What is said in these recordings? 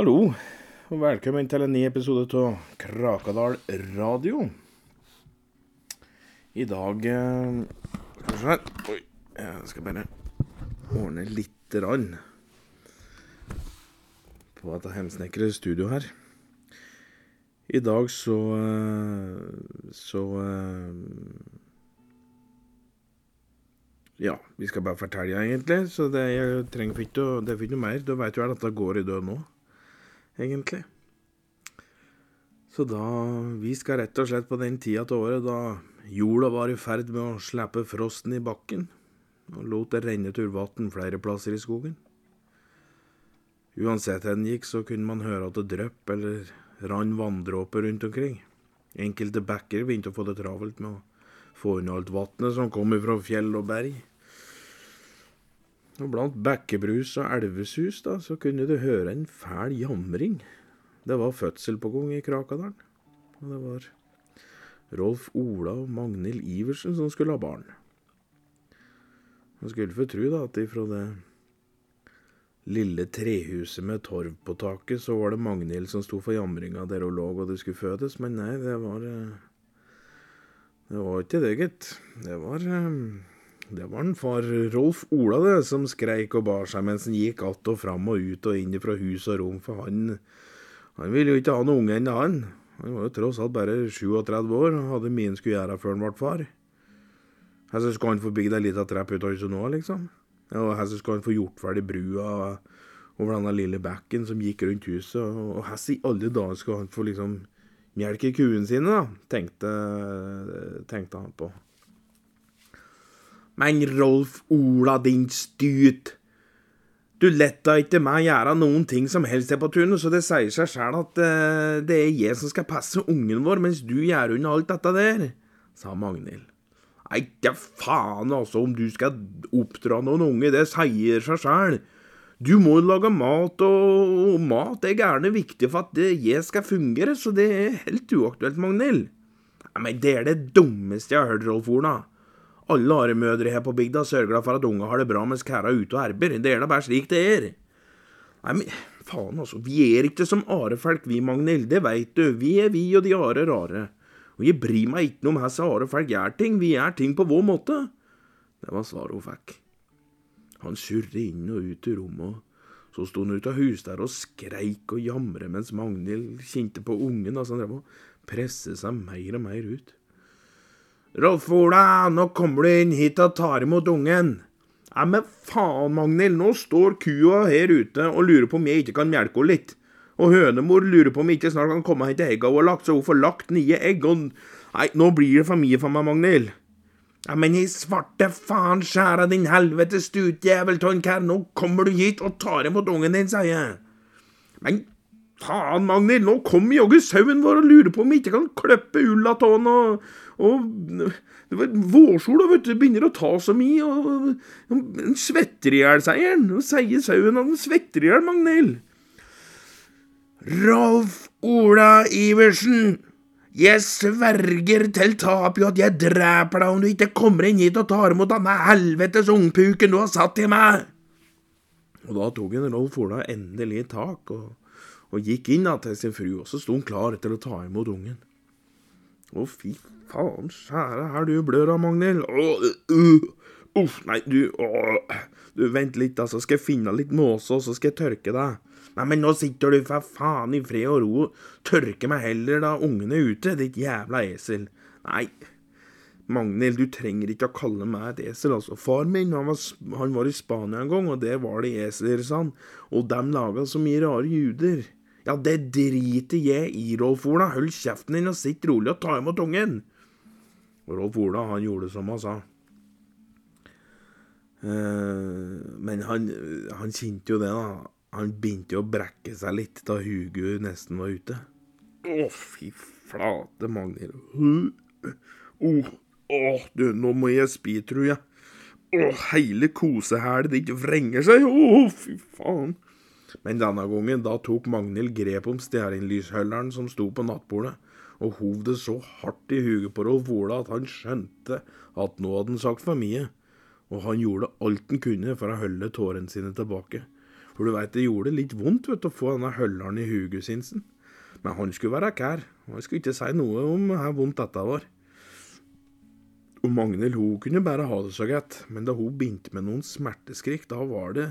Hallo, og velkommen til en ny episode av Krakadal radio. I dag eh, Skal vi se her Oi, jeg skal bare ordne lite grann på dette hemsnekre studioet her. I dag så eh, Så eh, Ja, vi skal bare fortelle, egentlig. Så det, jeg trenger ikke å Det er ikke noe mer. Da vet du at dette går i død nå egentlig. Så da Vi skal rett og slett på den tida av året da jorda var i ferd med å slippe frosten i bakken, og lot det renne tur vann flere plasser i skogen. Uansett hvor en gikk, så kunne man høre at det drypp eller rann vanndråper rundt omkring. Enkelte bekker begynte å få det travelt med å få unna alt vannet som kom fra fjell og berg. Og blant bekkebrus og elvesus da, så kunne du høre en fæl jamring. Det var fødsel på gang i Krakadalen. Og det var Rolf Ola og Magnhild Iversen som skulle ha barn. Man skulle få tro da at ifra det lille trehuset med torv på taket, så var det Magnhild som sto for jamringa der hun lå og det skulle fødes, men nei, det var eh, Det var ikke det, gitt. Det var eh, det var en far Rolf Ola det, som skreik og bar seg mens han gikk att og fram og ut og inn fra hus og rom, for han, han ville jo ikke ha noen unge ennå, han. Han var jo tross alt bare 37 år og hadde mye han skulle gjøre før han ble far. Så skal han få bygd ei lita trepp ut av huset nå, liksom. Og så skal han få gjort ferdig brua over denne lille bekken som gikk rundt huset, og her i alle dager skal han få liksom melke kuene sine, da, tenkte, tenkte han på. Men Rolf Ola, din stut. Du letta ikke meg gjøre noen ting som helst her på tunet, så det sier seg sjæl at uh, det er jeg som skal passe ungen vår, mens du gjør unna alt dette der, sa Magnhild. Nei, ikke faen altså om du skal oppdra noen unge, det sier seg sjæl. Du må lage mat, og, og mat er gjerne viktig for at jeg skal fungere, så det er helt uaktuelt, Magnhild. Nei, men det er det dummeste jeg har hørt, Rolf Ola. Alle aremødre her på bygda sørger for at unga har det bra mens kæra er ute og erber. Det er da bare slik det er. Nei, men faen, altså. Vi er ikke som arefolk, vi, Magnhild. Det veit du. Vi er vi, og de are rare. Og jeg bryr meg ikke om hvordan arefolk gjør ting. Vi gjør ting på vår måte. Det var svaret hun fikk. Han surret inn og ut i rommet, så sto han ute av huset der og skreik og jamret mens Magnhild kjente på ungen, altså han drev og presset seg mer og mer ut. Rolf Ola, nå kommer du inn hit og tar imot ungen. Nei, men faen, Magnhild, nå står kua her ute og lurer på om jeg ikke kan melke henne litt. Og hønemor lurer på om jeg ikke snart kan komme og hente egga hun har lagt, så hun får lagt nye egg og Nei, nå blir det for mye for meg, Magnhild. Ja, men i svarte faen skjæra din helvete stutjævel Tonkær, nå kommer du hit og tar imot ungen din, sier jeg. Men faen, Magnhild, nå kommer jaggu sauen vår og lurer på om vi ikke kan klippe ulla av den og og det var vårsol, vet du, begynner å ta så mye, og, han svetter i hjel, sier han. Og sier sauen at han svetter i hjel, Magnhild. Rolf Ola Iversen, jeg sverger til tapet at jeg dreper deg om du ikke kommer inn hit og tar imot denne helvetes ungpuken du har satt i meg. Og da tok en Rolf Ola endelig tak, og, og gikk inn til sin fru, og så sto han klar til å ta imot ungen. Å, fy faen skjære her du blør av, Magnhild. Uff, nei, du åh. Du, vent litt, da, så skal jeg finne litt måse, og så skal jeg tørke deg. Nei, men nå sitter du for faen i fred og ro og tørker meg heller da ungene er ute, ditt jævla esel. Nei, Magnhild, du trenger ikke å kalle meg et esel, altså. Far min han var, han var i Spania en gang, og der var det esler, sa han. Og dem laga så mye rare juder. Ja, det driter jeg i, Rolf Ola. Hold kjeften din og sitt rolig og ta imot ungen. Og Rolf Ola, han gjorde som han sa. Uh, men han, han kjente jo det, da. Han begynte jo å brekke seg litt da Hugo nesten var ute. Å, fy flate, Magnhild. Oh, oh, du, nå må jeg spy, tror jeg. Å, hele kosehælet ditt vrenger seg. Å, oh, fy faen. Men denne gangen da tok Magnhild grep om stearinlysholderen som sto på nattbordet, og hov det så hardt i huget på Rolf Ola at han skjønte at nå hadde han sagt for mye, og han gjorde alt han kunne for å holde tårene sine tilbake. For du veit, det gjorde litt vondt vet å få denne hølleren i hugusinsen. Men han skulle være kær. og Han skulle ikke si noe om hvor vondt dette var. Og Magnhild hun kunne bare ha det så greit, men da hun begynte med noen smerteskrik, da var det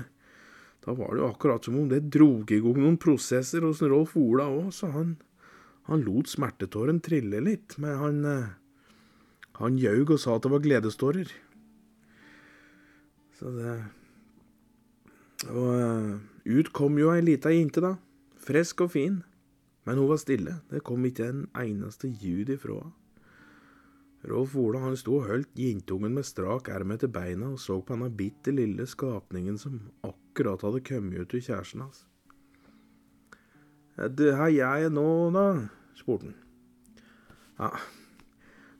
da var det jo akkurat som om det drog i gang noen prosesser hos Rolf Ola òg, sa han, han lot smertetåren trille litt, men han eh, han ljaug og sa at det var gledestårer. Så det Og uh, ut kom jo ei lita jente, da. Frisk og fin. Men hun var stille. Det kom ikke en eneste ljud ifra henne. Rolf Ola han sto og holdt jentungen med strak erm etter beina og så på denne bitte lille skapningen som akkurat hadde kommet ut av kjæresten hans. Hva gjør jeg nå, da? spurte han. Ja,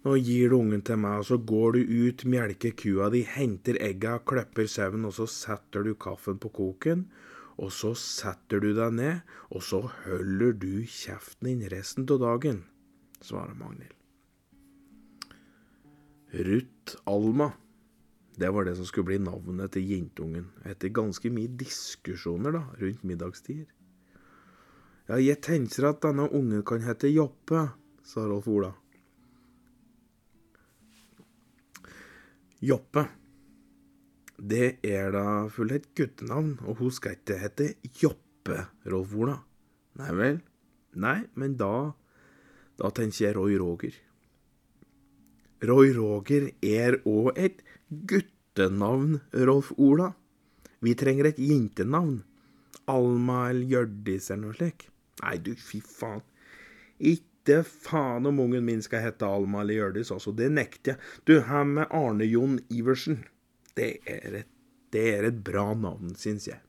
nå gir du ungen til meg, og så går du ut, melker kua di, henter egga, klipper sauen, og så setter du kaffen på koken. Og så setter du deg ned, og så holder du kjeften din resten av dagen, svarer Magnhild. Ruth Alma, det var det som skulle bli navnet til jentungen, etter ganske mye diskusjoner da, rundt middagstider. Ja, jeg tenker at denne ungen kan hete Joppe, sa Rolf Ola. Joppe. Det er da fullt et guttenavn, og hun skal ikke hete Joppe, Rolf Ola. Nei vel? Nei, men da Da tenker jeg Roy Roger. Roy Roger er òg et guttenavn, Rolf Ola. Vi trenger et jentenavn. Alma eller Hjørdis eller noe slikt. Nei, du, fy faen. Ikke faen om ungen min skal hete Alma eller Hjørdis, altså. Det nekter jeg. Du, her med Arne Jon Iversen. Det er et, det er et bra navn, syns jeg.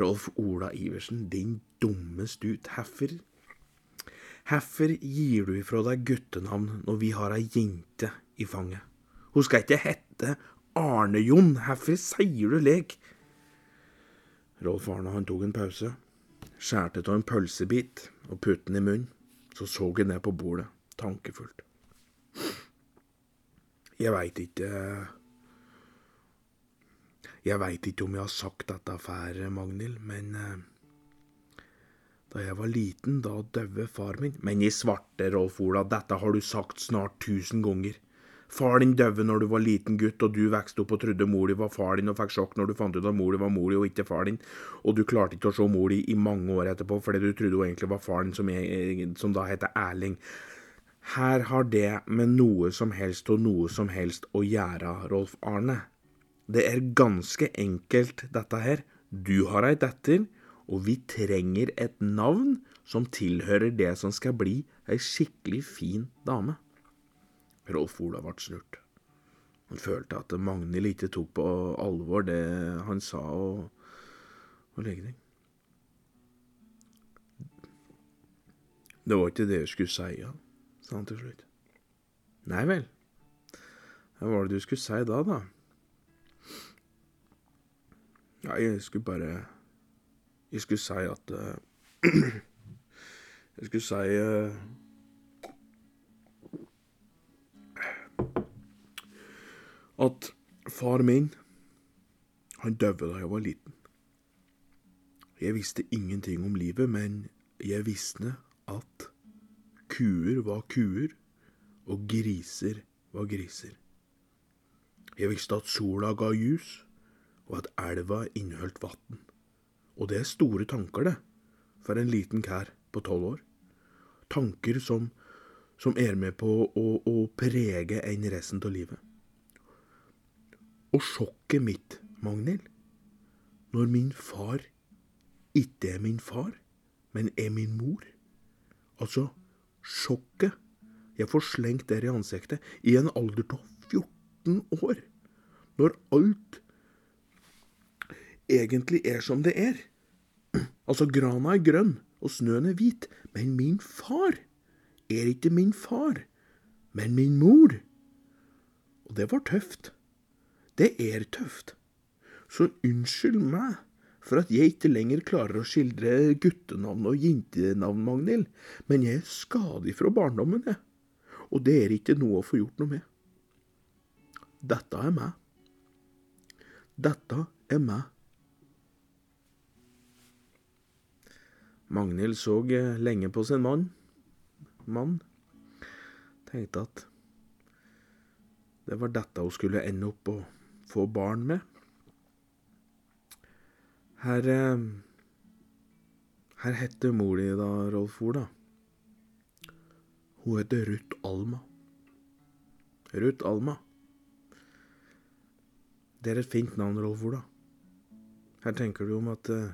Rolf Ola Iversen, din dumme stut. Herfor Herfor gir du ifra deg guttenavn når vi har ei jente i fanget? Hun skal ikke hete Arne-Jon. Herfor sier du lek? Rolf Arne han tok en pause, skjærte av en pølsebit og puttet den i munnen. Så så han ned på bordet, tankefullt. Jeg veit ikke Jeg veit ikke om jeg har sagt dette før, Magnhild, men da jeg var liten, da døde far min. Men i svarte, Rolf Ola, dette har du sagt snart tusen ganger. Far din døde når du var liten gutt, og du vokste opp og trodde mor di var far din, og fikk sjokk når du fant ut at mor di var mor di og ikke far din, og du klarte ikke å se mor di i mange år etterpå fordi du trodde hun egentlig var far din, som, jeg, som da heter Erling. Her har det med noe som helst og noe som helst å gjøre, Rolf Arne. Det er ganske enkelt, dette her. Du har ei datter, og vi trenger et navn som tilhører det som skal bli ei skikkelig fin dame. Rolf Ola ble snurt. Han følte at Magnhild ikke tok på alvor det han sa, og, og legning. Det var ikke det jeg skulle si, ja, sa han til slutt. Nei vel. Hva var det du skulle si da, da? Ja, jeg skulle bare Jeg skulle si at uh, Jeg skulle si uh, At far min, han døde da jeg var liten. Jeg visste ingenting om livet, men jeg visste at kuer var kuer, og griser var griser. Jeg visste at sola ga ljus, og at elva inneholdt vann. Og det er store tanker, det, for en liten kær på tolv år. Tanker som, som er med på å, å prege en resten av livet. Og sjokket mitt, Magnhild, når min far ikke er min far, men er min mor Altså, sjokket. Jeg får slengt der i ansiktet i en alder av 14 år. Når alt egentlig er som det er. Altså, grana er grønn, og snøen er hvit, men min far er ikke min far, men min mor. Og det var tøft. Det er tøft. Så unnskyld meg for at jeg ikke lenger klarer å skildre guttenavn og jentenavn, Magnhild, men jeg er skadig fra barndommen, jeg. Og det er ikke noe å få gjort noe med. Dette er meg. Dette er meg. Magnhild så eh, lenge på sin mann. Mann. Tenkte at det var dette hun skulle ende opp og få barn med. Her eh, Her heter mor di da, Rolf Ola? Hun heter Ruth Alma. Ruth Alma. Det er et fint navn, Rolf Ola. Her tenker du om at uh,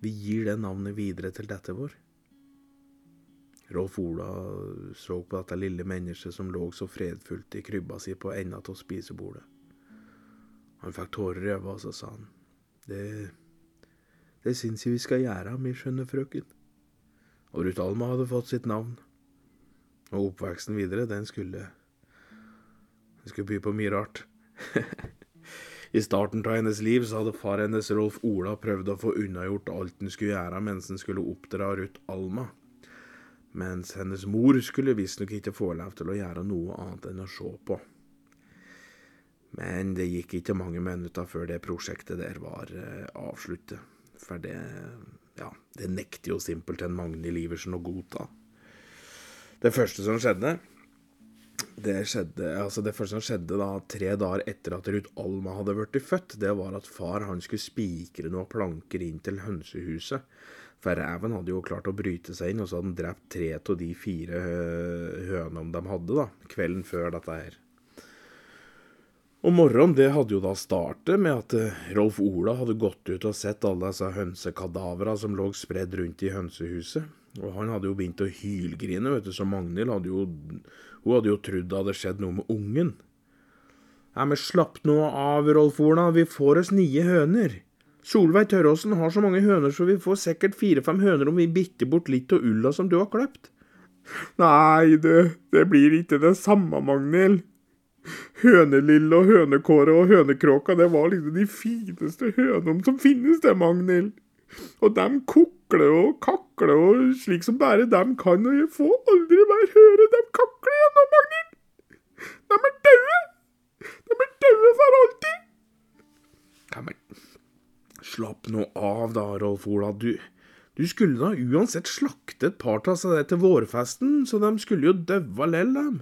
vi gir det navnet videre til dette vår. Rolf Ola så på dette lille mennesket som lå så fredfullt i krybba si på enda av spisebordet. Han fikk tårer i øynene, og så sa han, det, det syns jeg vi skal gjøre, mi skjønne frøken. Og Ruth Alma hadde fått sitt navn. Og oppveksten videre, den skulle Den skulle by på mye rart. I starten av hennes liv så hadde far hennes, Rolf Ola, prøvd å få unnagjort alt han skulle gjøre mens han skulle oppdra Ruth Alma. Mens hennes mor skulle visstnok ikke få lov til å gjøre noe annet enn å se på. Men det gikk ikke mange minutter før det prosjektet der var eh, avsluttet. For det ja, det nekter jo simpelthen Magnhild Iversen å godta. Det første som skjedde, det, skjedde, altså det første som skjedde da, tre dager etter at Ruth Alma hadde blitt født, det var at far han skulle spikre noen planker inn til hønsehuset. For reven hadde jo klart å bryte seg inn, og så hadde han drept tre av de fire hønene de hadde, da, kvelden før dette her. Og morgenen det hadde jo da startet med at eh, Rolf Ola hadde gått ut og sett alle disse hønsekadavera som lå spredd rundt i hønsehuset. Og han hadde jo begynt å hylgrine, vet du, så Magnhild hadde jo Hun hadde jo trodd det hadde skjedd noe med ungen. Nei, men slapp nå av, Rolf Ola, vi får oss nye høner. Solveig Tørråsen har så mange høner, så vi får sikkert fire-fem høner om vi bitter bort litt av ulla som du har klept. Nei, det, det blir ikke det samme, Magnhild. Hønelille og hønekåre og hønekråka, det var liksom de fineste hønene som finnes, det, Magnhild. Og dem kokler og kakler og slik som bare dem kan, og jeg får aldri mer høre dem kakle igjen nå, Magnhild. De er døde. De er døde for alltid. Ja, slapp nå av da, Rolf Ola. Du, du skulle da uansett slakte et par av seg til vårfesten, så de skulle jo daua lell, dem.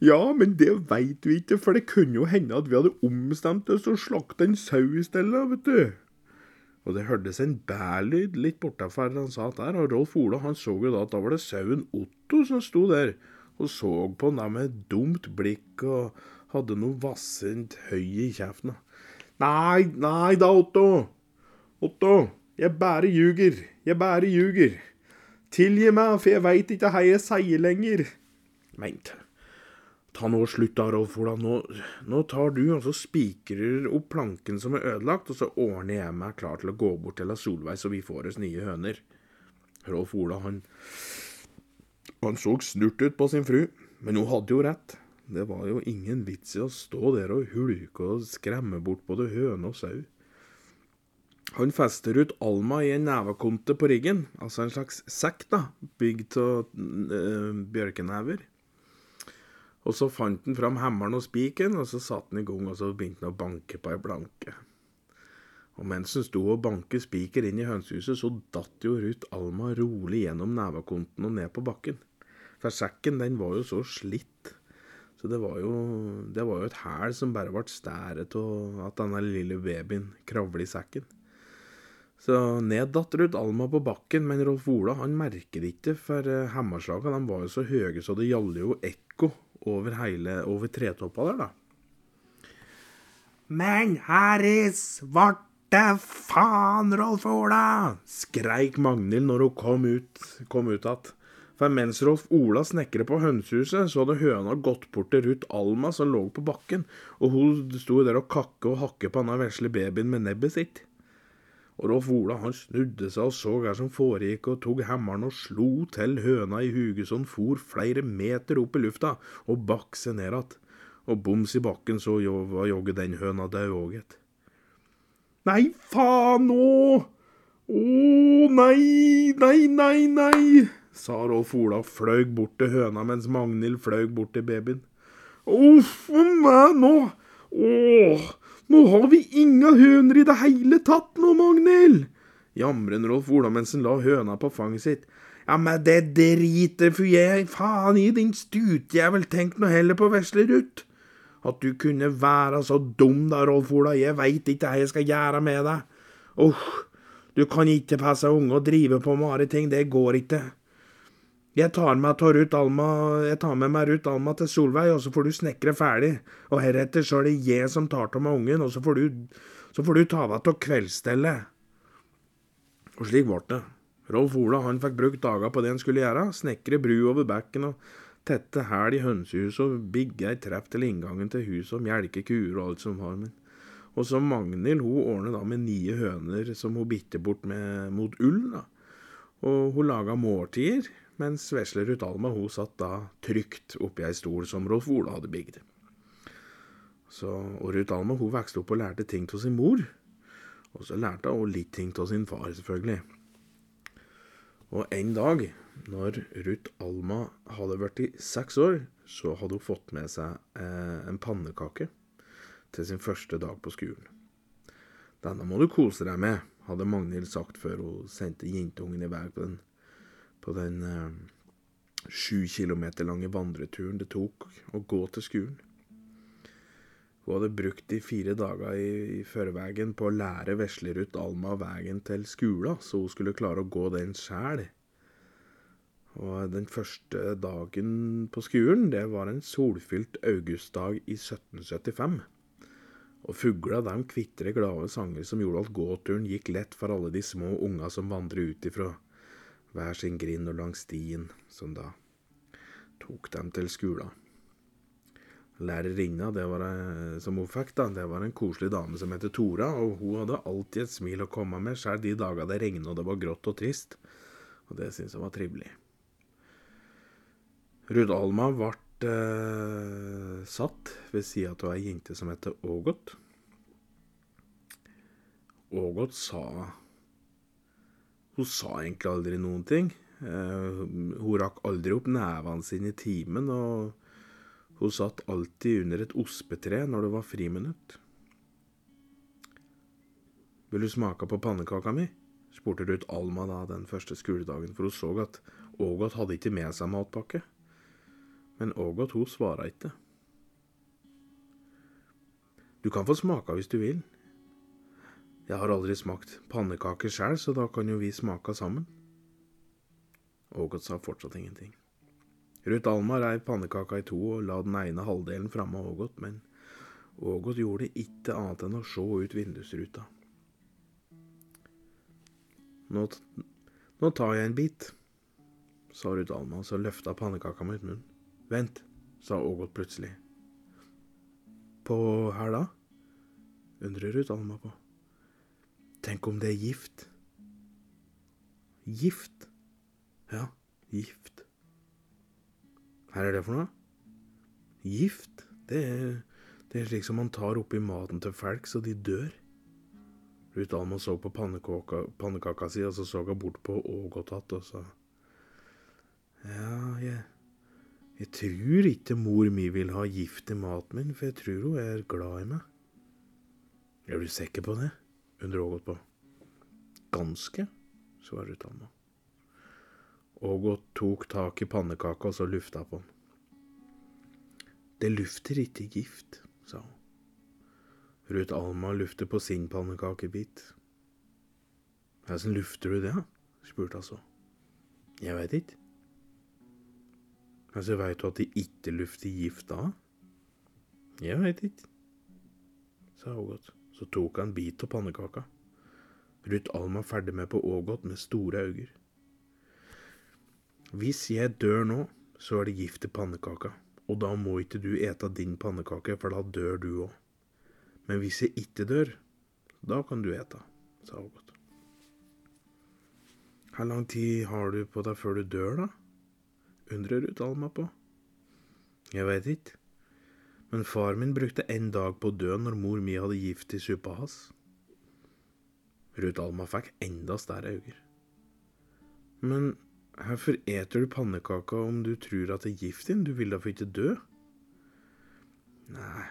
Ja, men det veit vi ikke, for det kunne jo hende at vi hadde omstemt oss og slakta en sau i stedet, vet du. Og det hørtes en bælyd litt bortafor han sa der, og Rolf Ola han så jo da at da var det sauen Otto som sto der og så på han med et dumt blikk og hadde noe vassent høy i kjeften. Nei, nei da, Otto. Otto, jeg bare ljuger. Jeg bare ljuger. Tilgi meg, for jeg veit ikke hva jeg sier lenger. Meint. Ta nå slutt da, Rolf Ola. Nå, nå, tar du og så spikrer opp planken som er ødelagt, og så ordner jeg meg klar til å gå bort til Solveig, så vi får oss nye høner. Rolf Ola, han Han så snurt ut på sin fru, men hun hadde jo rett. Det var jo ingen vits i å stå der og hulke og skremme bort både høne og sau. Han fester ut Alma i en nevekonte på ryggen, altså en slags sekk, da, bygd av øh, bjørkenever. Og så fant han fram hammeren og spiken, og så satte han i gang, og så begynte han å banke på ei blanke. Og mens han sto og banket spiker inn i hønsehuset, så datt jo Ruth Alma rolig gjennom nevekonten og ned på bakken. For sekken, den var jo så slitt. Så det var jo, det var jo et hæl som bare ble stæret av at denne lille babyen kravler i sekken. Så ned datt Ruth Alma på bakken, men Rolf Ola han merket det ikke, for eh, hammerslagene var jo så høye så det gjaldt jo ekko over hele over tretoppa der, da. Men her i svarte faen, Rolf Ola! skreik Magnhild når hun kom ut, kom ut att. For mens Rolf Ola snekret på hønsehuset, så hadde høna gått bort til Ruth Alma som lå på bakken, og hun sto der og kakke og hakke på denne vesle babyen med nebbet sitt. Og Rolf Ola han snudde seg og så hva som foregikk, og tok hammeren og slo til høna i huget så han for flere meter opp i lufta og bakk seg ned igjen. Og boms i bakken så var jogge den høna død òg, gitt. Nei, faen nå! Å, nei, nei, nei, nei, sa Rolf Ola og fløy bort til høna mens Magnhild fløy bort til babyen. Uff a meg nå! Åh, Nå har vi inga høner i det hele tatt nå, Magnhild! jamrer Rolf Ola mens han la høna på fanget sitt. Ja, men det driter for jeg faen i, din stutjævel, tenk nå heller på vesle Ruth. At du kunne være så dum da, Rolf Ola, jeg veit ikke hva jeg skal gjøre med deg. Uff, du kan ikke passe unge og drive på med ting, det går ikke. Jeg tar med, Alma, jeg tar med meg Ruth Alma til Solveig, og så får du snekre ferdig. Og heretter så er det jeg som tar av meg ungen, og så får du, så får du ta deg av kveldsstellet. Og slik ble det. Rolf Ola han fikk brukt dager på det han skulle gjøre, snekre bru over bekken og tette hæl i hønsehuset og bygge ei trepp til inngangen til huset og melke kuer og alt som var. Men. Og så Magnhild hun ordnet da med nye høner som hun bitte bort med, mot ull. da. Og hun laga måltider, mens Veslerud Alma hun satt da trygt oppi ei stol som Rolf Ola hadde bygd. Så, og Ruth Alma hun vokste opp og lærte ting av sin mor. Og så lærte hun litt ting av sin far, selvfølgelig. Og en dag, når Ruth Alma hadde blitt seks år, så hadde hun fått med seg eh, en pannekake til sin første dag på skolen. Denne må du kose deg med, hadde Magnhild sagt før hun sendte jentungen i vei på den, på den eh, sju kilometer lange vandreturen det tok å gå til skolen. Hun hadde brukt de fire dager i, i førveien på å lære Veslerud Alma veien til skolen, så hun skulle klare å gå den sjæl. Og den første dagen på skolen, det var en solfylt augustdag i 1775. Og fugla dem kvitrer glade sanger som gjorde at gåturen gikk lett for alle de små unga som vandret ut ifra hver sin grind og langs stien, som da tok dem til skolen lærerinna det var, som hun fikk, da, det var en koselig dame som heter Tora. Og hun hadde alltid et smil å komme med, selv de dager det regnet og det var grått og trist. Og det syntes hun var trivelig. Ruud Alma ble eh, satt ved sida av ei jente som heter Ågot. Ågot sa Hun sa egentlig aldri noen ting. Eh, hun rakk aldri opp nevene sine i timen. og hun satt alltid under et ospetre når det var friminutt. Vil du smake på pannekaka mi? spurte Ruth Alma da den første skoledagen, for hun så at Ågot hadde ikke med seg matpakke. Men Ågot hun svara ikke. Du kan få smake hvis du vil. Jeg har aldri smakt pannekaker sjøl, så da kan jo vi smake sammen. Ågot sa fortsatt ingenting. Ruth Alma reiv pannekaka i to og la den ene halvdelen framme Ågot, men Ågot gjorde ikke annet enn å se ut vindusruta. Nå, nå tar jeg en bit, sa Ruth Alma, så løfta pannekaka mot munnen. Vent, sa Ågot plutselig. På her da? undrer Ruth Alma på. Tenk om det er gift? Gift? Ja, gift. Hva er det for noe? Gift? Det er, det er slik som man tar oppi maten til folk så de dør. Ruth Alma så på pannekaka, pannekaka si, og så så hun bort på Ågotat, og sa Ja, jeg, jeg tror ikke mor mi vil ha gift i maten min, for jeg tror hun er glad i meg. Er du sikker på det? Undrer Ågot på. Ganske, Alma. Ågot tok tak i pannekaka og så lufta på den. Det lufter ikke gift, sa hun. Ruth Alma lufter på sin pannekakebit. Åssen lufter du det, spurte hun så. Jeg veit ikke. Altså, veit du at de ikke lufter gift da? Jeg veit ikke, sa Ågot. Så tok han en bit av pannekaka. Ruth Alma ferdig med på Ågot med store øyne. Hvis jeg dør nå, så er det gift i pannekaka, og da må ikke du ete din pannekake, for da dør du òg. Men hvis jeg ikke dør, da kan du ete, sa Ågot. Hvor lang tid har du på deg før du dør, da? undrer Ruth Alma på. Jeg veit ikke, men far min brukte en dag på å dø når mor mi hadde gift i suppa hans. Ruth Alma fikk enda større øyne. Men Hvorfor eter du pannekaka om du tror at det er gift din? Du vil da for ikke dø? Nei,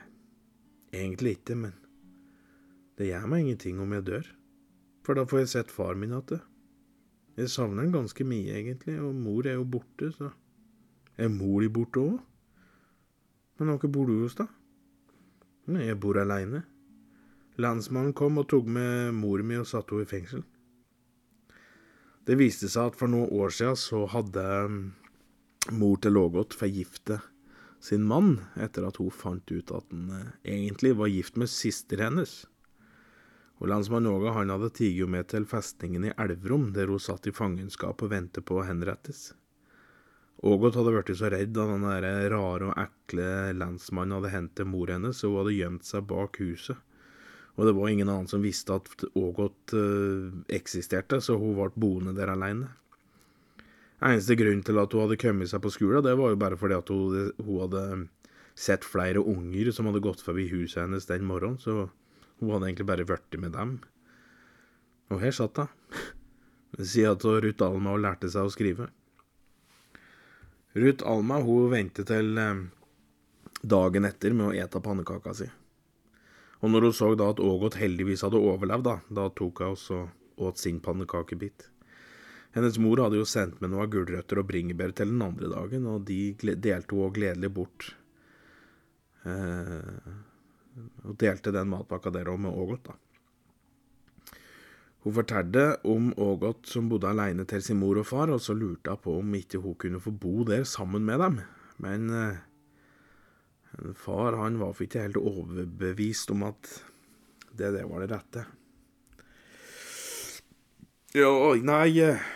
egentlig ikke, men Det gjør meg ingenting om jeg dør, for da får jeg sett far min igjen. Jeg savner han ganske mye, egentlig, og mor er jo borte, så Er mor di borte òg? Men hvor bor du hos, da? Jeg bor aleine. Landsmannen kom og tok med mor mi og satte henne i fengsel. Det viste seg at for noen år siden så hadde mm, mor til Lågot forgiftet sin mann etter at hun fant ut at han eh, egentlig var gift med søster hennes. Og Landsmann Åge han hadde tatt med til festningen i Elverum, der hun satt i fangenskap og ventet på å henrettes. Ågot hadde blitt så redd av den der rare og ekle lensmannen hadde hentet mor hennes, og hun hadde gjemt seg bak huset. Og det var ingen annen som visste at Ågot uh, eksisterte, så hun ble boende der alene. Eneste grunn til at hun hadde kommet seg på skolen, det var jo bare fordi at hun, hun hadde sett flere unger som hadde gått forbi huset hennes den morgenen, så hun hadde egentlig bare blitt med dem. Og her satt hun. Siden at Ruth Alma lærte seg å skrive. Ruth Alma hun ventet til eh, dagen etter med å ete pannekaka si. Og når hun så da at Ågot heldigvis hadde overlevd, da, da tok hun også åt sin pannekakebit. Hennes mor hadde jo sendt med noen gulrøtter og bringebær til den andre dagen, og de delte hun gledelig bort. Eh, og delte den matpakka der òg med Ågot, da. Hun fortalte om Ågot som bodde alene til sin mor og far, og så lurte hun på om ikke hun kunne få bo der sammen med dem. Men eh, far han var ikke helt overbevist om at det der var det rette. Ja, nei eh,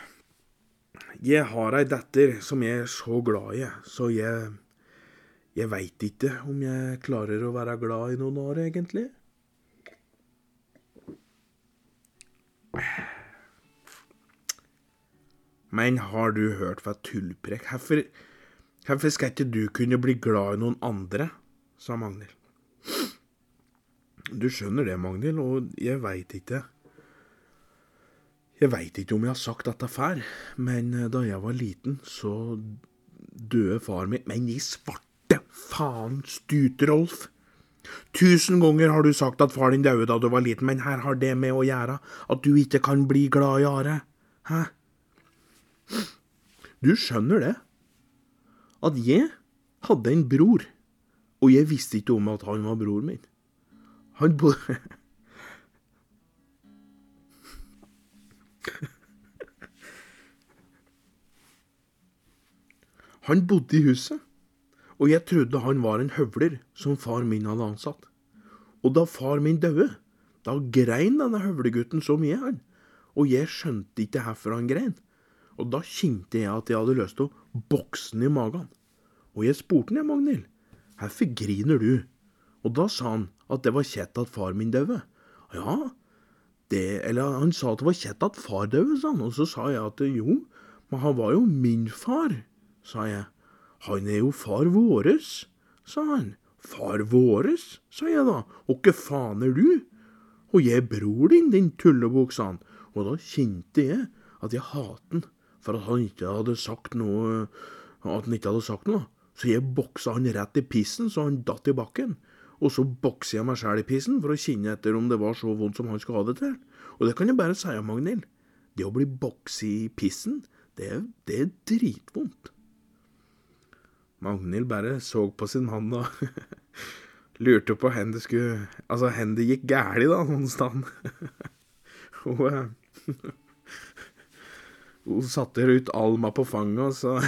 Jeg har ei datter som jeg er så glad i, så jeg jeg veit ikke om jeg klarer å være glad i noen år, egentlig. Men har du hørt fra tullprekk? Hvorfor, hvorfor skal ikke du kunne bli glad i noen andre? sa Magnhild. Du skjønner det, Magnhild, og jeg veit ikke Jeg veit ikke om jeg har sagt dette før, men da jeg var liten, så døde far min Men i svarte faen stute, Rolf. Tusen ganger har du sagt at far din døde da du var liten, men her har det med å gjøre at du ikke kan bli glad i Are. Hæ? Du skjønner det? At jeg hadde en bror, og jeg visste ikke om at han var bror min. Han bodde Han bodde i huset og jeg trodde han var en høvler som far min hadde ansatt. Og da far min døde, da grein denne høvlegutten så mye, han, og jeg skjønte ikke hvorfor han grein. Og da kjente jeg at jeg hadde lyst til å bokse han i magen. Og jeg spurte han, Magnhild, hvorfor griner du? Og da sa han at det var kjett at far min døde. Ja, det Eller han sa at det var kjett at far døde, sa han. Og så sa jeg at jo, men han var jo min far, sa jeg. Han er jo far våres, sa han. Far våres, sa jeg da, og hva faen er du? Og jeg er bror din, din tullebukk, sa han, og da kjente jeg at jeg hatet han for at han ikke hadde sagt noe, at han ikke hadde sagt noe. Så jeg boksa han rett i pissen så han datt i bakken. Og så bokser jeg meg sjæl i pissen for å kjenne etter om det var så vondt som han skulle ha det til. Og det kan jeg bare si, Magnhild. Det å bli bokset i pissen, det, det er dritvondt. Magnhild bare så på sin mann og lurte på hvor det skulle Altså, hvor det gikk galt, da, noen sted. eh, hun satte ut Alma på fanget, og så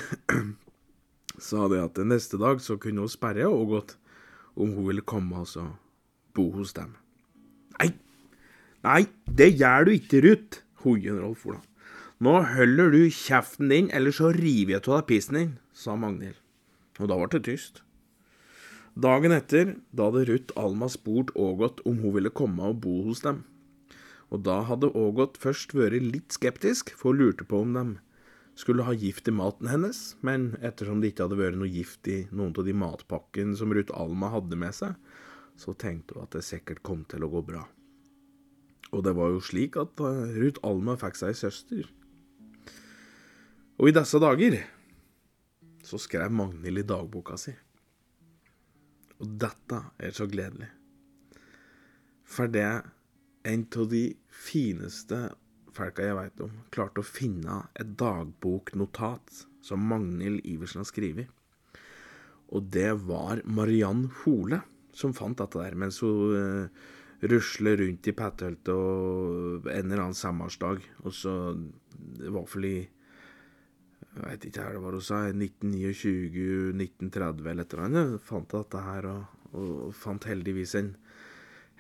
sa de at neste dag så kunne hun sperre og gått om hun ville komme og så bo hos dem. Nei, nei, det gjør du ikke, Ruth, hoien Rolf Ola. Nå holder du kjeften din, eller så river jeg av deg pissen din, sa Magnhild. Og da ble det tyst. Dagen etter, da hadde Ruth Alma spurt Ågot om hun ville komme og bo hos dem. Og da hadde Ågot først vært litt skeptisk, for hun lurte på om de skulle ha gift i maten hennes, men ettersom det ikke hadde vært noe gift i noen av de matpakkene som Ruth Alma hadde med seg, så tenkte hun at det sikkert kom til å gå bra. Og det var jo slik at eh, Ruth Alma fikk seg søster. Og i disse dager så skrev Magnhild i dagboka si. Og dette er så gledelig. For det en av de fineste folka jeg veit om, klarte å finne et dagboknotat som Magnhild Iversen har skrevet. Og det var Mariann Hole som fant dette der, mens hun uh, rusler rundt i Pettholtet og en eller annen sommersdag. Og så Det var iallfall i Jeg veit ikke hva hun sa, 1929, 1930 eller et eller annet. Fant dette her, og, og fant heldigvis en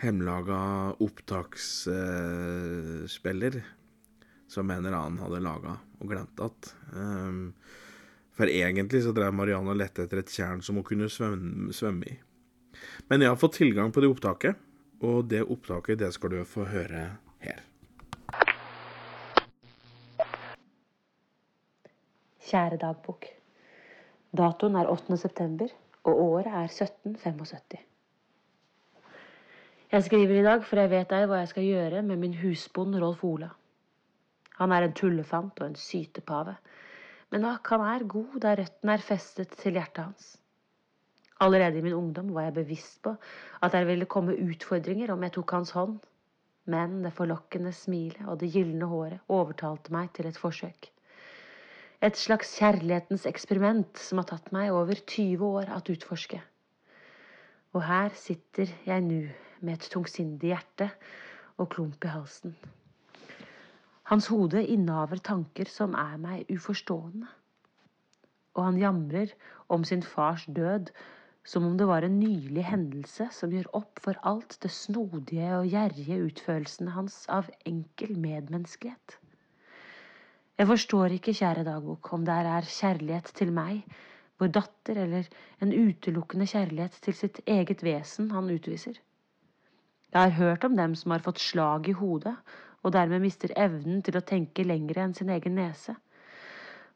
hemmelaga opptaksspiller eh, som en eller annen hadde laga og glemt at. Um, for egentlig så drev Marianne og lette etter et tjern som hun kunne svømme, svømme, i. Men jeg har fått tilgang på det opptaket, og det opptaket det skal du få høre her. Kjære dagbok. Datoen er 8. september, og året er 1775. Jeg skriver i dag, for jeg vet ei hva jeg skal gjøre med min husbond Rolf Ola. Han er en tullefant og en sytepave, men akk, han er god der røttene er festet til hjertet hans. Allerede i min ungdom var jeg bevisst på at det ville komme utfordringer om jeg tok hans hånd, men det forlokkende smilet og det gylne håret overtalte meg til et forsøk. Et slags kjærlighetens eksperiment som har tatt meg over 20 år at utforske. Og her sitter jeg nå med et tungsindig hjerte og klump i halsen. Hans hode innehaver tanker som er meg uforstående. Og han jamrer om sin fars død som om det var en nylig hendelse som gjør opp for alt det snodige og gjerrige utførelsene hans av enkel medmenneskelighet. Jeg forstår ikke, kjære dagbok, om det er kjærlighet til meg, vår datter, eller en utelukkende kjærlighet til sitt eget vesen han utviser. Jeg har hørt om dem som har fått slag i hodet, og dermed mister evnen til å tenke lengre enn sin egen nese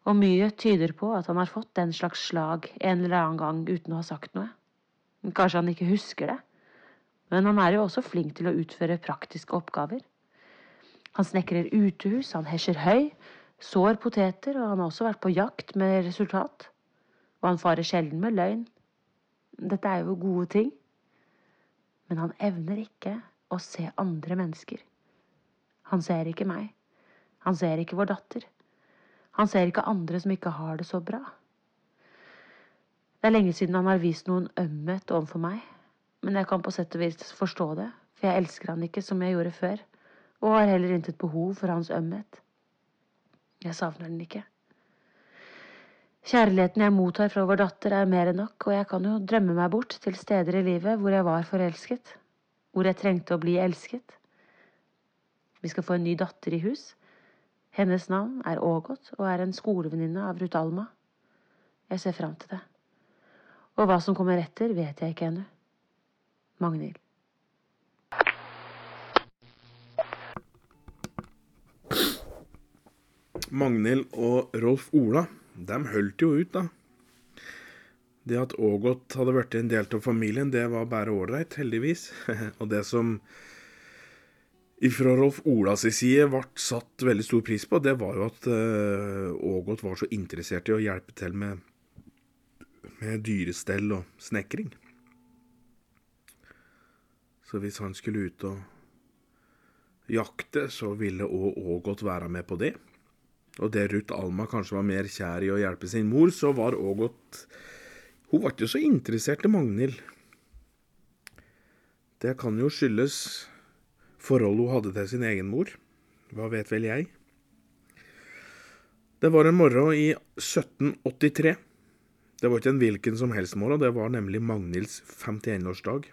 og mye tyder på at han har fått den slags slag en eller annen gang uten å ha sagt noe. Kanskje han ikke husker det, men han er jo også flink til å utføre praktiske oppgaver. Han snekrer utehus, han hesjer høy, sår poteter, og han har også vært på jakt med resultat. Og han farer sjelden med løgn. Dette er jo gode ting. Men han evner ikke å se andre mennesker. Han ser ikke meg. Han ser ikke vår datter. Han ser ikke andre som ikke har det så bra. Det er lenge siden han har vist noen ømhet overfor meg, men jeg kan på sett og vis forstå det, for jeg elsker han ikke som jeg gjorde før, og har heller intet behov for hans ømhet. Jeg savner den ikke. Kjærligheten jeg mottar fra vår datter, er mer enn nok, og jeg kan jo drømme meg bort til steder i livet hvor jeg var forelsket, hvor jeg trengte å bli elsket. Vi skal få en ny datter i hus. Hennes navn er Ågot og er en skolevenninne av Ruth Alma. Jeg ser fram til det. Og hva som kommer etter, vet jeg ikke ennå. Magnhild. Magnhild og Rolf Ola, de holdt jo ut, da. Det at Ågot hadde blitt en del av familien, det var bare ålreit, heldigvis. og det som ifra Rolf Olas side ble satt veldig stor pris på, det var jo at uh, Ågot var så interessert i å hjelpe til med, med dyrestell og snekring. Så hvis han skulle ut og jakte, så ville òg Ågot være med på det. Og det Ruth Alma kanskje var mer kjær i å hjelpe sin mor, så var Ågot Hun var ikke så interessert i Magnhild. Det kan jo skyldes forholdet hun hadde til sin egen mor. Hva vet vel jeg? Det var en morgen i 1783. Det var ikke en hvilken som helst morgen, det var nemlig Magnhilds 51-årsdag.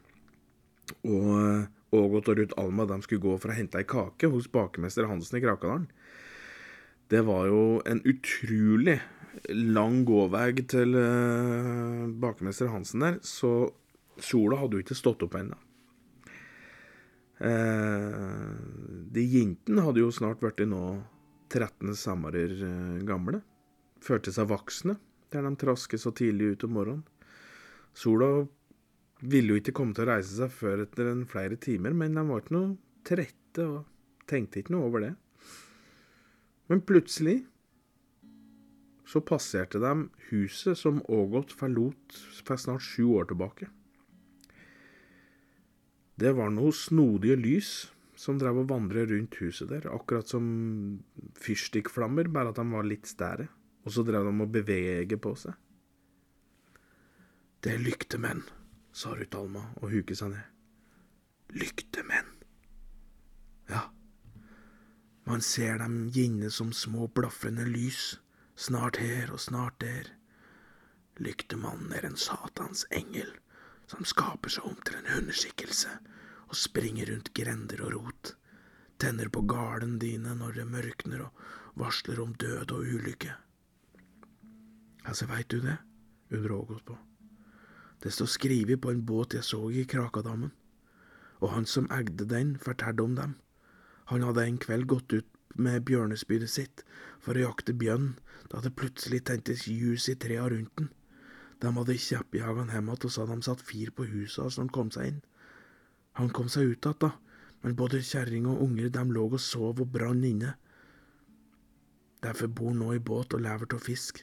Og eh, Ågot og Ruth Alma de skulle gå for å hente ei kake hos bakemester Hansen i Krakadalen. Det var jo en utrolig lang gåvei til uh, bakemester Hansen der, så sola hadde jo ikke stått opp ennå. Eh, de jentene hadde jo snart blitt nå 13 samarer eh, gamle. Følte seg voksne der de trasket så tidlig ut om morgenen. Sola ville jo ikke komme til å reise seg før etter en flere timer, men de var ikke noe trette og tenkte ikke noe over det. Men plutselig så passerte de huset som Ågot forlot for snart sju år tilbake. Det var noe snodige lys som drev og vandret rundt huset der, akkurat som fyrstikkflammer, bare at de var litt større. Og så drev de og bevege på seg. Det er lyktemenn, sa Ruth Alma og huket seg ned. Lyktemenn. Man ser dem ginne som små blafrende lys, snart her og snart der. Lyktemannen er en satans engel som skaper seg om til en hundeskikkelse og springer rundt grender og rot, tenner på garden dine når det mørkner og varsler om død og ulykke. Altså, veit du det? undrer Ågot på. Det står skrevet på en båt jeg så i Krakadammen, og han som eide den, fortalte om dem. Han hadde en kveld gått ut med bjørnespydet sitt for å jakte bjørn da det plutselig tentes ljus i trea rundt den. De hadde kjeppjaga han hjem igjen, og hadde de satt fyr på huset hans når han kom seg inn. Han kom seg ut igjen, da, men både kjerring og unger de lå og sov og brann inne. Derfor bor han nå i båt og lever av fisk,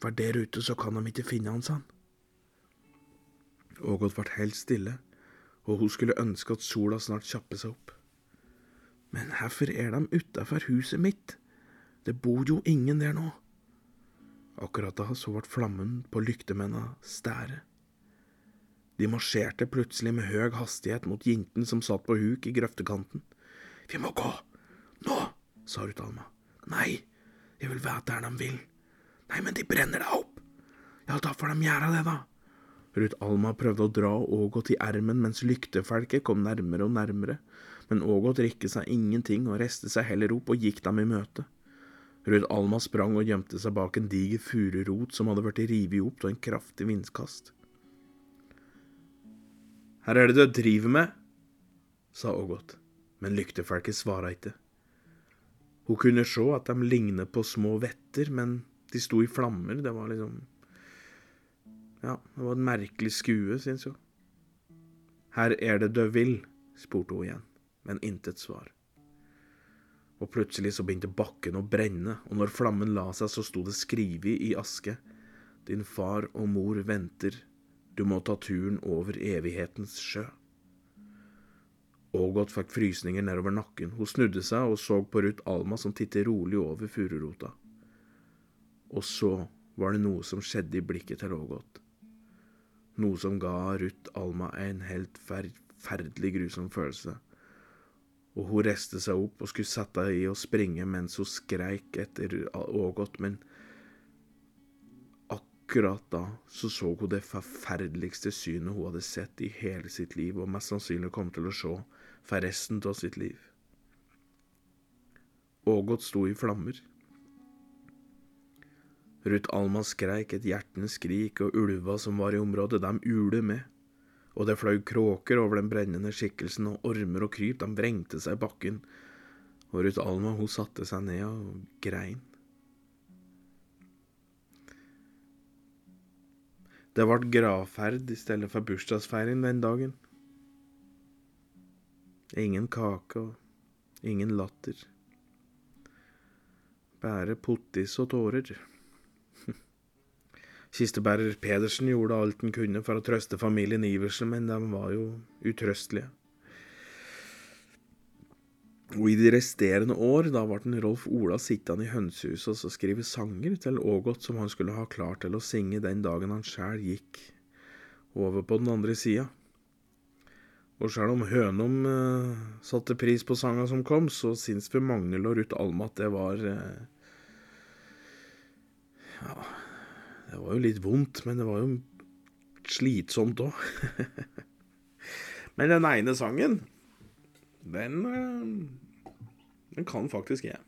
for der ute så kan de ikke finne han, sa han. Ågot ble helt stille, og hun skulle ønske at sola snart kjappe seg opp. Men hvorfor er de utafor huset mitt? Det bor jo ingen der nå. Akkurat da så ble flammen på lyktemennene stære. De marsjerte plutselig med høy hastighet mot jenten som satt på huk i grøftekanten. Vi må gå! Nå! sa Rutalma. Nei, jeg vil vite der de vil. Nei, men de brenner deg opp! Ja, da får de gjøre det, da. Ruth Alma prøvde å dra Ågot i ermen mens lyktefelket kom nærmere og nærmere, men Ågot rikket seg ingenting og reiste seg heller opp og gikk dem i møte. Ruth Alma sprang og gjemte seg bak en diger fururot som hadde blitt revet opp av en kraftig vindkast. Her er det du driver med, sa Ågot, men lyktefelket svara ikke. Hun kunne se at de lignet på små vetter, men de sto i flammer, det var liksom Ja, det var et merkelig skue, syns hun. Her er det du vil, spurte hun igjen, men intet svar. Og plutselig så begynte bakken å brenne, og når flammen la seg, så sto det skrevet i aske. Din far og mor venter, du må ta turen over evighetens sjø. Ågot fikk frysninger nedover nakken. Hun snudde seg og så på Ruth Alma som tittet rolig over fururota. Og så var det noe som skjedde i blikket til Ågot. Noe som ga Ruth Alma en helt forferdelig grusom følelse. Og hun reiste seg opp og skulle sette i og springe mens hun skreik etter Ågot, men akkurat da så så hun det forferdeligste synet hun hadde sett i hele sitt liv, og mest sannsynlig kom til å se for resten av sitt liv. Ågot sto i flammer. Ruth Alma skreik et hjertens skrik, og ulva som var i området, de ule med. Og det fløy kråker over den brennende skikkelsen, og ormer og kryp, de vrengte seg i bakken. Og Ruth Alma, hun satte seg ned og grein. Det ble gravferd i stedet for bursdagsfeiring den dagen. Ingen kake og ingen latter. Bare pottis og tårer. Kistebærer Pedersen gjorde alt han kunne for å trøste familien Iversen, men de var jo utrøstelige. Og i de resterende år, da ble Rolf Ola sittende i hønsehuset og skrive sanger til Ågot som han skulle ha klart til å synge den dagen han sjæl gikk over på den andre sida. Og sjøl om Hønum eh, satte pris på sanga som kom, så syns vi Magnhild og Ruth Alma at det var eh, Ja, det var jo litt vondt, men det var jo slitsomt òg. men den ene sangen, den eh, Den kan faktisk jeg.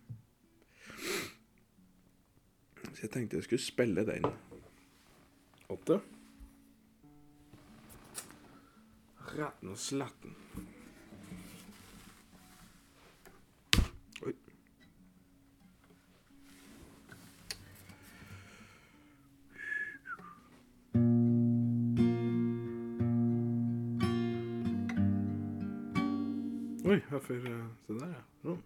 Så jeg tenkte jeg skulle spille den. Åtte. Retten og sletten. Oi, hvorfor Se der, ja. Sånn.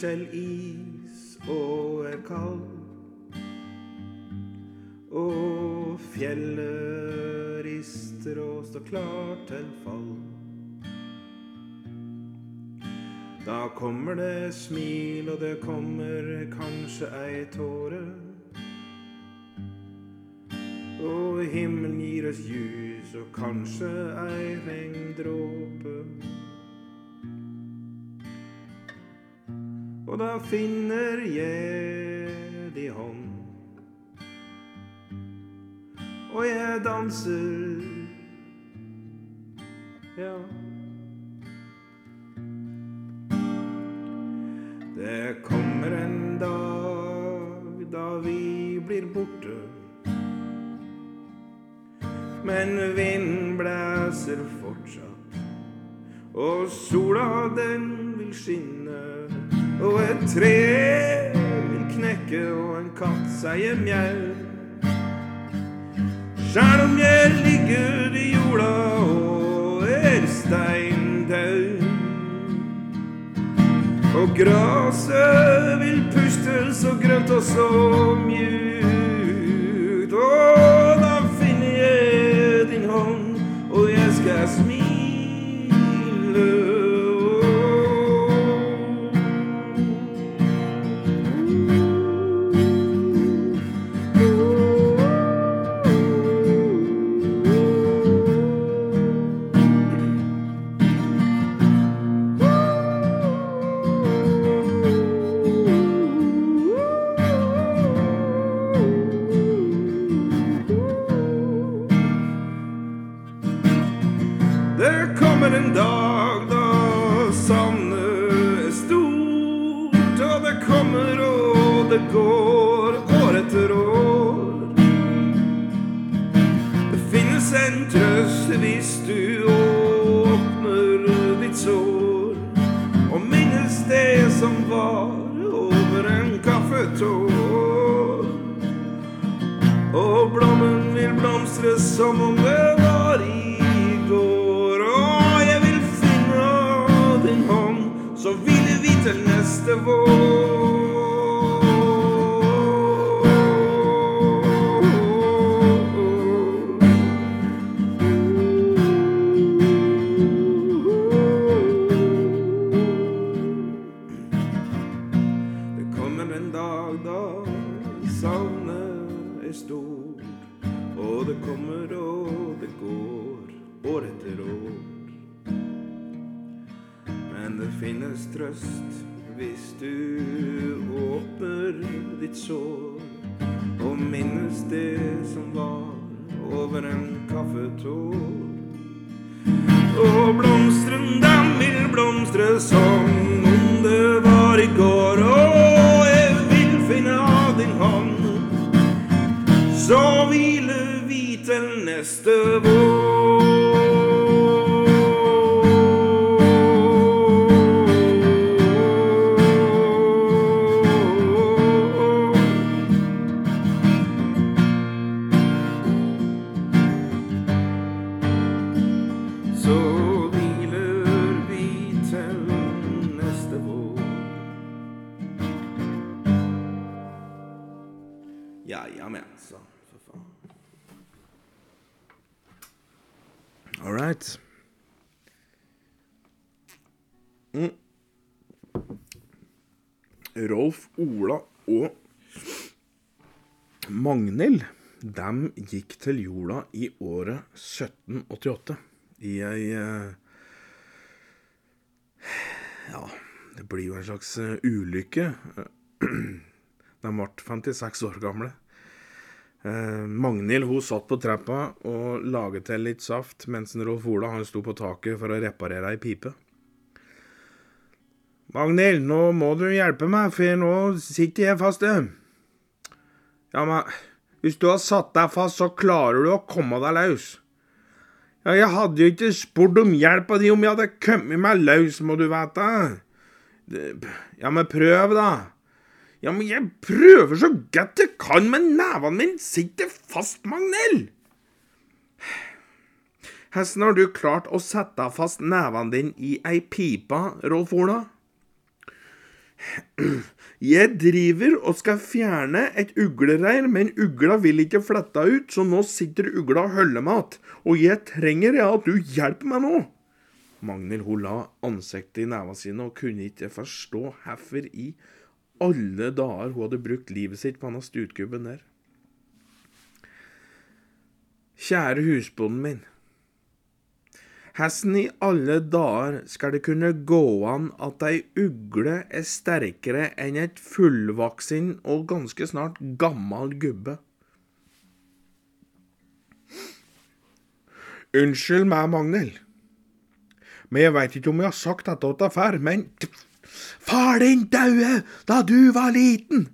Til is og er kald. Og fjellet rister og står klart til fall. Da kommer det smil, og det kommer kanskje ei tåre. Og himmelen gir oss ljus, og kanskje ei regndråpe. Da finner jeg di hånd. Og jeg danser, ja. Det kommer en dag da vi blir borte. Men vinden blæser fortsatt, og sola den vil skinne. Og et tre vil knekke, og en katt sier mjau. Sjæl om jeg ligger i jorda og er steindau. Og graset vil puste så grønt og så mjukt. Hvis du åpner ditt sår og minnes det som var over en kaffetår. Og blommen vil blomstre som om det var i går. Og jeg vil finne din hånd, så vil vi til neste vår. Finnes trøst hvis du åpner ditt sår og minnes det som var over en kaffetår. Og blomstren, den vil blomstre som om det var i går. Og jeg vil finne av din hånd, så hviler vi til neste vår. Så hviler vi til neste vår. Jajamensan, for faen. All right. Mm. Rolf, Ola og Magnhild de gikk til jorda i året 1788 i ei eh, Ja, det blir jo en slags eh, ulykke. De ble 56 år gamle. Eh, Magnhild hun satt på trappa og laget til litt saft, mens Rolf Ola han sto på taket for å reparere ei pipe. Magnhild, nå må du hjelpe meg, for nå sitter jeg fast. Ja, men hvis du har satt deg fast, så klarer du å komme deg løs. Ja, jeg hadde jo ikke spurt om hjelp av de om jeg hadde kommet meg løs, må du vite. Ja, men prøv, da. Ja, men jeg prøver så godt jeg kan, men nevene mine sitter fast, Magnell. Hvordan har du klart å sette fast nevene dine i ei pipe, Rolf Ola? Jeg driver og skal fjerne et uglereir, men ugla vil ikke flette ut, så nå sitter ugla og holder mat, og jeg trenger ja, at du hjelper meg nå. Magnhild hun la ansiktet i nevene sine og kunne ikke forstå hvorfor i alle dager hun hadde brukt livet sitt på denne stutkubben der. Kjære husbonden min. Hvordan i alle dager skal det kunne gå an at ei ugle er sterkere enn et fullvoksen og ganske snart gammel gubbe? Unnskyld meg, Magnhild, men jeg veit ikke om jeg har sagt dette til før, men Far din daue da du var liten.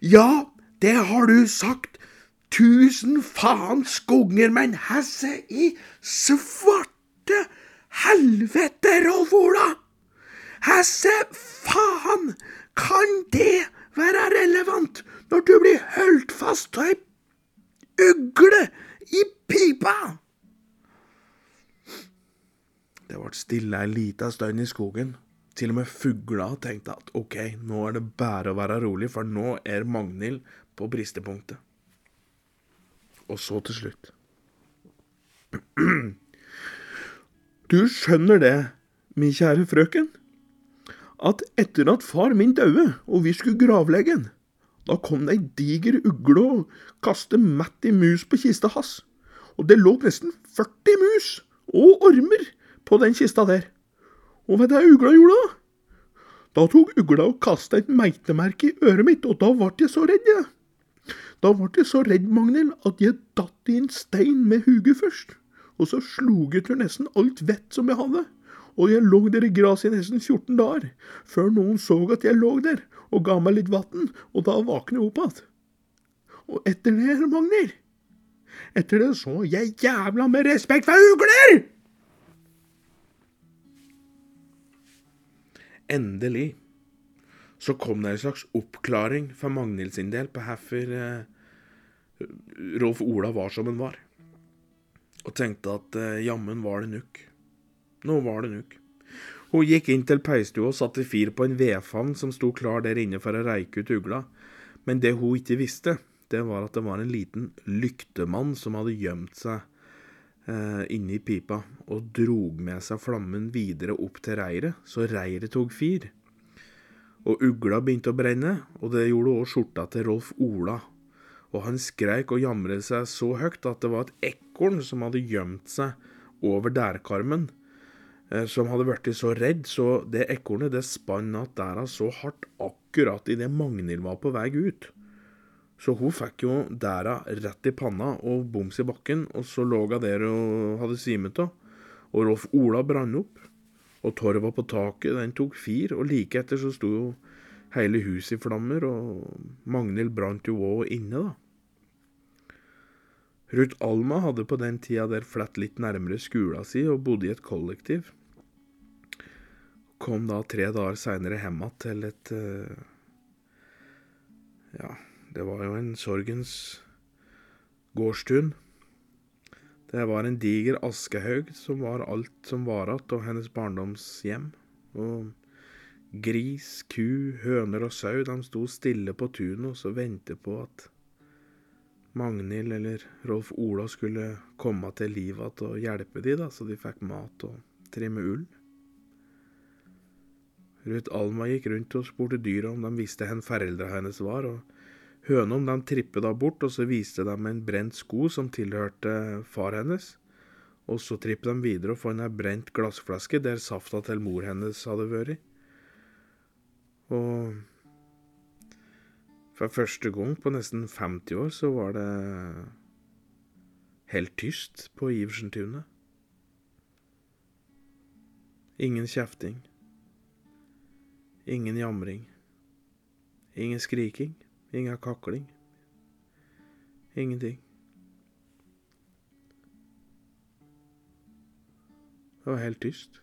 Ja, det har du sagt tusen faens ganger, men hesse i svarte helvete, Rolf Ola! Hesse faen kan det være relevant når du blir holdt fast av ei ugle i pipa? Det ble stille ei lita stund i skogen. Til og med fugla tenkte at OK, nå er det bare å være rolig, for nå er Magnhild på bristepunktet. Og så til slutt Du skjønner det, min kjære frøken, at etter at far min daue, og vi skulle gravlegge han, da kom det ei diger ugle og kastet mett i mus på kista hans, og det lå nesten 40 mus og ormer på den kista der. Og hva det ugla gjorde da? Da tok ugla og kasta et meitemerke i øret mitt, og da ble jeg så redd, jeg. Da ble jeg så redd, Magnhild, at jeg datt i en stein med huget først. Og så slog jeg til nesten alt vett som jeg hadde. Og jeg lå der i gresset i nesten 14 dager, før noen så at jeg lå der, og ga meg litt vann, og da våkna jeg opp igjen. Og etter det, Magnhild, etter det så jeg jævla med respekt for ugler! Endelig så kom det en slags oppklaring for Magnhild sin del på hvorfor eh, Rolf Ola var som han var. Og tenkte at eh, jammen var det nok. Nå var det nok. Hun gikk inn til peistua og satte fyr på en vedfavn som sto klar der inne for å reike ut ugla. Men det hun ikke visste, det var at det var en liten lyktemann som hadde gjemt seg eh, inni pipa og drog med seg flammen videre opp til reiret, så reiret tok fyr. Og ugla begynte å brenne, og det gjorde òg skjorta til Rolf Ola. Og han skreik og jamret seg så høyt at det var et ekorn som hadde gjemt seg over dærkarmen, eh, som hadde blitt så redd, så det ekornet det spann att dæra så hardt akkurat idet Magnhild var på vei ut. Så hun fikk jo dæra rett i panna og boms i bakken, og så lå hun der og hadde svimt av. Og Rolf Ola brann opp, og torva på taket, den tok fyr, og like etter så sto jo hele huset i flammer, og Magnhild brant jo òg inne, da. Ruth Alma hadde på den tida der flett litt nærmere skula si og bodde i et kollektiv. Kom da tre dager seinere hjem igjen til et uh, Ja, det var jo en sorgens gårdstun. Det var en diger askehaug som var alt som var att av hennes barndomshjem. Og gris, ku, høner og sau, de sto stille på tunet og ventet på at Magnhild eller Rolf Ola skulle komme til liv igjen og hjelpe de da, så de fikk mat og trimme ull. Ruth Alma gikk rundt og spurte dyra om de visste hvor foreldra hennes var, og hønene de trippet da bort, og så viste de en brent sko som tilhørte far hennes. Og så trippet de videre og fant ei brent glassflaske der safta til mor hennes hadde vært. Og for første gang på nesten 50 år så var det helt tyst på Iversentunet. Ingen kjefting. Ingen jamring. Ingen skriking. Ingen kakling. Ingenting. Det var helt tyst.